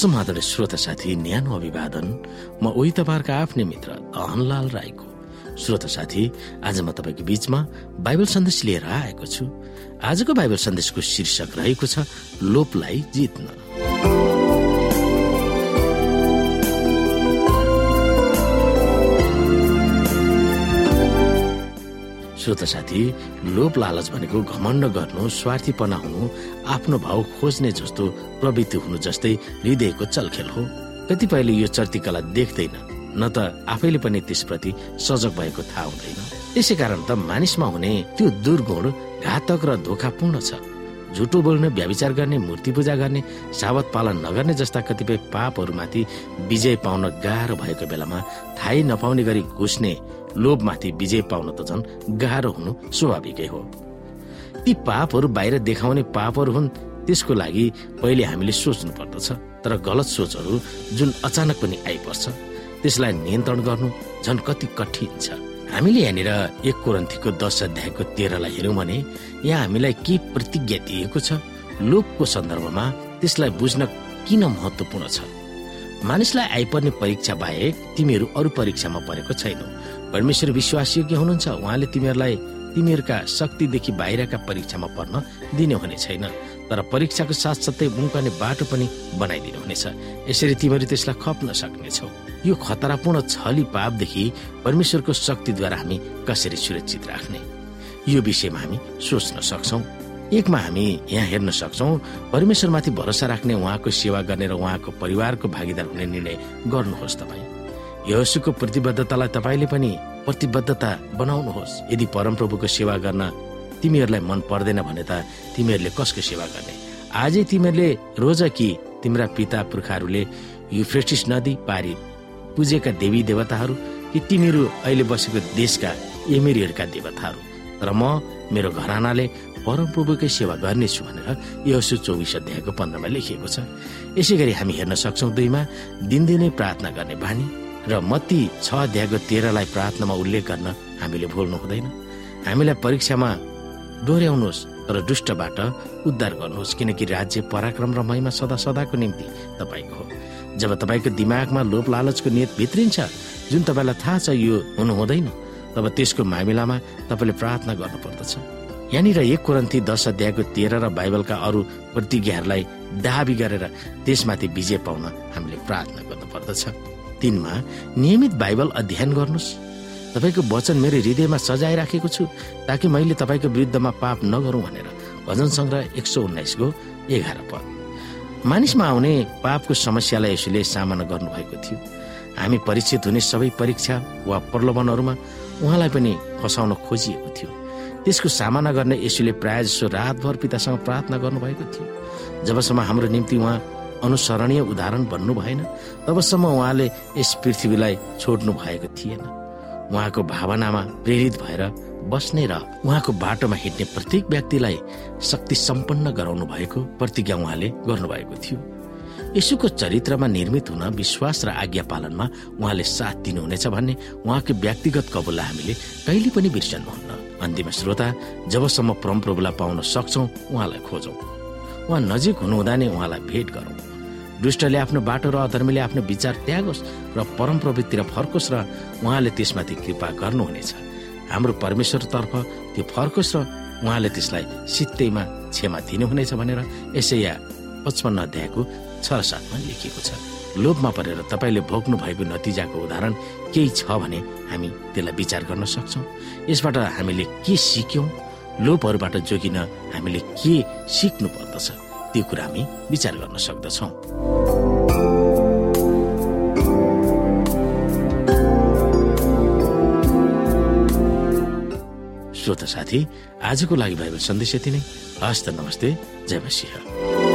समाधान श्रोता साथी न्यानो अभिवादन म उही तपाईँहरूका आफ्नै मित्र धनलाल राईको। श्रोता साथी आज म तपाईँको बीचमा बाइबल सन्देश लिएर आएको छु। आजको बाइबल सन्देशको शीर्षक रहेको छ लोपलाई जित्न। श्रोत साथी लोप लालच भनेको घमण्ड गर्नु स्वार्थीपना हुनु आफ्नो भाउ खोज्ने जस्तो प्रवृत्ति हुनु जस्तै हृदयको चलखेल हो। कतिपयले यो चर्तिकला देख्दैन न त आफैले पनि त्यसप्रति सजग भएको थाहा हुँदैन। त्यसै कारण त मानिसमा हुने त्यो दुर्गुण घातक र धोकापूर्ण छ। झुटो बोल्ने व्याविचार गर्ने मूर्ति पूजा गर्ने सावत पालन नगर्ने जस्ता कतिपय पापहरूमाथि विजय पाउन गाह्रो भएको बेलामा थाहै नपाउने गरी घुस्ने लोभमाथि विजय पाउन त झन् गाह्रो हुनु स्वाभाविकै हो। ती पापहरू बाहिर देखाउने पापहरू हुन् त्यसको लागि पहिले हामीले सोच्नु पर्दछ तर गलत सोचहरू जुन अचानक पनि आइपर्छ त्यसलाई नियन्त्रण गर्नु झन् कति कठिन छ। हामीले यहाँनिर एक कोरन्थीको दश अध्यायको तेह्रलाई हेऱ्यौँ भने यहाँ हामीलाई के प्रतिज्ञा दिएको छ लोकको सन्दर्भमा त्यसलाई बुझ्न किन महत्वपूर्ण छ? मानिसलाई आइपर्ने परीक्षा बाहेक तिमीहरू अरू परीक्षामा परेको छैनौ। परमेश्वर विश्वासयोग्य हुनुहुन्छ उहाँले तिमीहरूलाई तिमीहरूका शक्तिदेखि बाहिरका परीक्षामा पर्न दिने हुने छैन तर परीक्षाको साथसाथै मुकाउने बाटो पनि बनाइदिनु हुनेछ। यसरी तिमीहरू त्यसलाई खप्न सक्नेछौ। यो खतरापूर्ण छली पापदेखि परमेश्वरको शक्तिद्वारा हामी कसरी सुरक्षित राख्ने? यो विषयमा हामी सोच्न सक्छौ। एकमा हामी यहाँ हेर्न सक्छौ परमेश्वरमाथि भरोसा राख्ने उहाँको सेवा गर्ने र उहाँको परिवारको भागीदार हुने निर्णय गर्नुहोस् तपाईँ। यहोसुको प्रतिबद्धतालाई तपाईँले पनि प्रतिबद्धता बनाउनुहोस्। यदि परमप्रभुको सेवा गर्न तिमीहरूलाई मन पर्दैन भने त तिमीहरूले कसको सेवा गर्ने? आजै तिमीहरूले रोज कि तिम्रा पिता पुर्खाहरूले युफ्रेटिस नदी पारी पुजेका देवी देवताहरू कि तिमीहरू अहिले बसेको देशका एमेरीहरूका देवताहरू? तर म मेरो घरानाले परमप्रभुकै सेवा गर्नेछु भनेर यसो चौबिस अध्यायको पन्ध्रमा लेखिएको छ। यसै गरी हामी हेर्न सक्छौँ दुईमा दिनदिनै प्रार्थना गर्ने बानी। र मती छ अध्यायको तेह्रलाई प्रार्थनामा उल्लेख गर्न हामीले भुल्नु हुँदैन। हामीलाई परीक्षामा डोर्याउनुहोस् तर दुष्टबाट उद्धार गर्नुहोस् किनकि राज्य पराक्रम र महिमा सदा सदाको निम्ति तपाईँको हो। जब तपाईँको दिमागमा लोप लालचको नियत भित्रिन्छ जुन तपाईँलाई थाहा छ यो हुनु हुँदैन तब त्यसको मामिलामा तपाईँले प्रार्थना गर्नुपर्दछ। यहाँनिर एक कुरन्ती दश अध्यायको तेह्र र बाइबलका अरू प्रतिज्ञाहरूलाई दाबी गरेर त्यसमाथि विजय पाउन हामीले प्रार्थना गर्नुपर्दछ। तिनमा नियमित बाइबल अध्ययन गर्नुहोस्। तपाईँको वचन मेरो हृदयमा सजाइराखेको छु ताकि मैले तपाईँको विरुद्धमा पाप नगरौँ भनेर। भजन सङ्ग्रह एक सौ उन्नाइसको एघार पद। मानिसमा आउने पापको समस्यालाई यसले सामना गर्नुभएको थियो। हामी परीक्षित हुने सबै परीक्षा वा प्रलोभनहरूमा उहाँलाई पनि फसाउन खोजिएको थियो। त्यसको सामना गर्ने यसुले प्रायः जसो रातभर पितासँग प्रार्थना गर्नुभएको थियो। जबसम्म हाम्रो निम्ति उहाँ अनुसरणीय उदाहरण बन्नु भएन। तबसम्म उहाँले यस पृथ्वीलाई छोड्नु भएको थिएन। उहाँको भावनामा प्रेरित भएर बस्ने र उहाँको बाटोमा हिँड्ने प्रत्येक व्यक्तिलाई शक्ति सम्पन्न गराउनु भएको प्रतिज्ञा उहाँले गर्नुभएको थियो। यसुको चरित्रमा निर्मित हुन विश्वास र आज्ञा पालनमा उहाँले साथ दिनुहुनेछ भन्ने उहाँको व्यक्तिगत कबुललाई हामीले कहिले पनि बिर्सन्नुहुन्न अन्तिम श्रोता जबसम्म परमप्रभुलाई पाउन सक्छौ उहाँलाई खोजौँ। उहाँ नजिक हुनुहुँदा नै उहाँलाई भेट गरौँ। दुष्टले आफ्नो बाटो र अधर्मीले आफ्नो विचार त्यागोस् र परमप्रभुतिर फर्कोस् र उहाँले त्यसमाथि कृपा गर्नुहुनेछ। हाम्रो परमेश्वरतर्फ त्यो फर्कोस् र उहाँले त्यसलाई सित्तैमा क्षमा दिनुहुनेछ भनेर यसै या पचपन्न अध्यायको छ र सातमा लेखिएको छ। लोभमा परेर तपाईँले भोग्नु भएको नतिजाको उदाहरण केही छ भने हामी त्यसलाई विचार गर्न सक्छौँ। यसबाट हामीले के सिक्यौँ? लोभहरूबाट जोगिन हामीले के सिक्नु पर्दछ त्यो कुरा हामी विचार गर्न सक्दछौँ। श्रोता साथी आजको लागि बाइबल सन्देश यति नै। हस्त नमस्ते जय मसिंह।